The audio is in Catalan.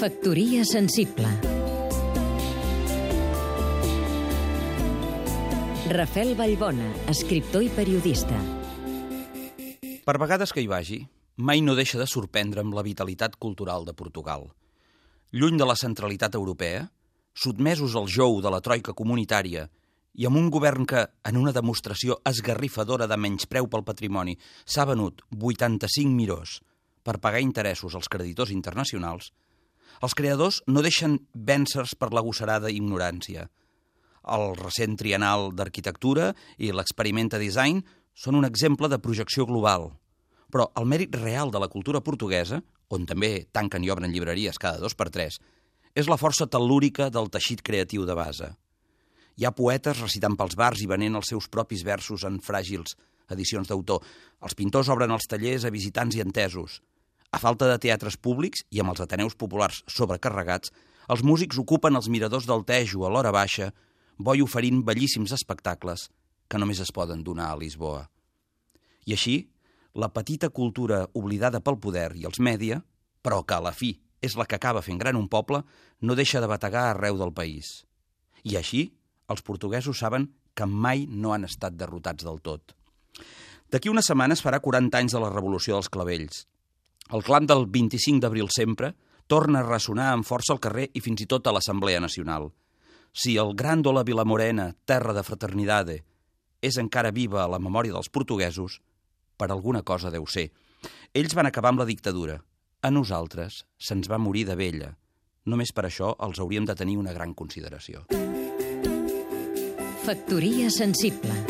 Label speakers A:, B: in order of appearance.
A: Factoria sensible Rafel Vallbona, escriptor i periodista.
B: Per vegades que hi vagi, mai no deixa de sorprendre'm la vitalitat cultural de Portugal. Lluny de la centralitat europea, sotmesos al jou de la troika comunitària i amb un govern que, en una demostració esgarrifadora de menyspreu pel patrimoni, s'ha venut 85 mirós per pagar interessos als creditors internacionals, els creadors no deixen vèncer per la gossarada ignorància. El recent trienal d'arquitectura i l'experimenta design són un exemple de projecció global. Però el mèrit real de la cultura portuguesa, on també tanquen i obren llibreries cada dos per tres, és la força tel·lúrica del teixit creatiu de base. Hi ha poetes recitant pels bars i venent els seus propis versos en fràgils edicions d'autor. Els pintors obren els tallers a visitants i entesos. A falta de teatres públics i amb els ateneus populars sobrecarregats, els músics ocupen els miradors del Tejo a l'hora baixa, boi oferint bellíssims espectacles que només es poden donar a Lisboa. I així, la petita cultura oblidada pel poder i els mèdia, però que a la fi és la que acaba fent gran un poble, no deixa de bategar arreu del país. I així, els portuguesos saben que mai no han estat derrotats del tot. D'aquí unes setmanes farà 40 anys de la Revolució dels Clavells. El clam del 25 d'abril sempre torna a ressonar amb força al carrer i fins i tot a l'Assemblea Nacional. Si el Gran la Vilamorena, terra de fraternidade, és encara viva a la memòria dels portuguesos, per alguna cosa deu ser. Ells van acabar amb la dictadura. A nosaltres se'ns va morir de vella. Només per això els hauríem de tenir una gran consideració.
A: Factoria sensible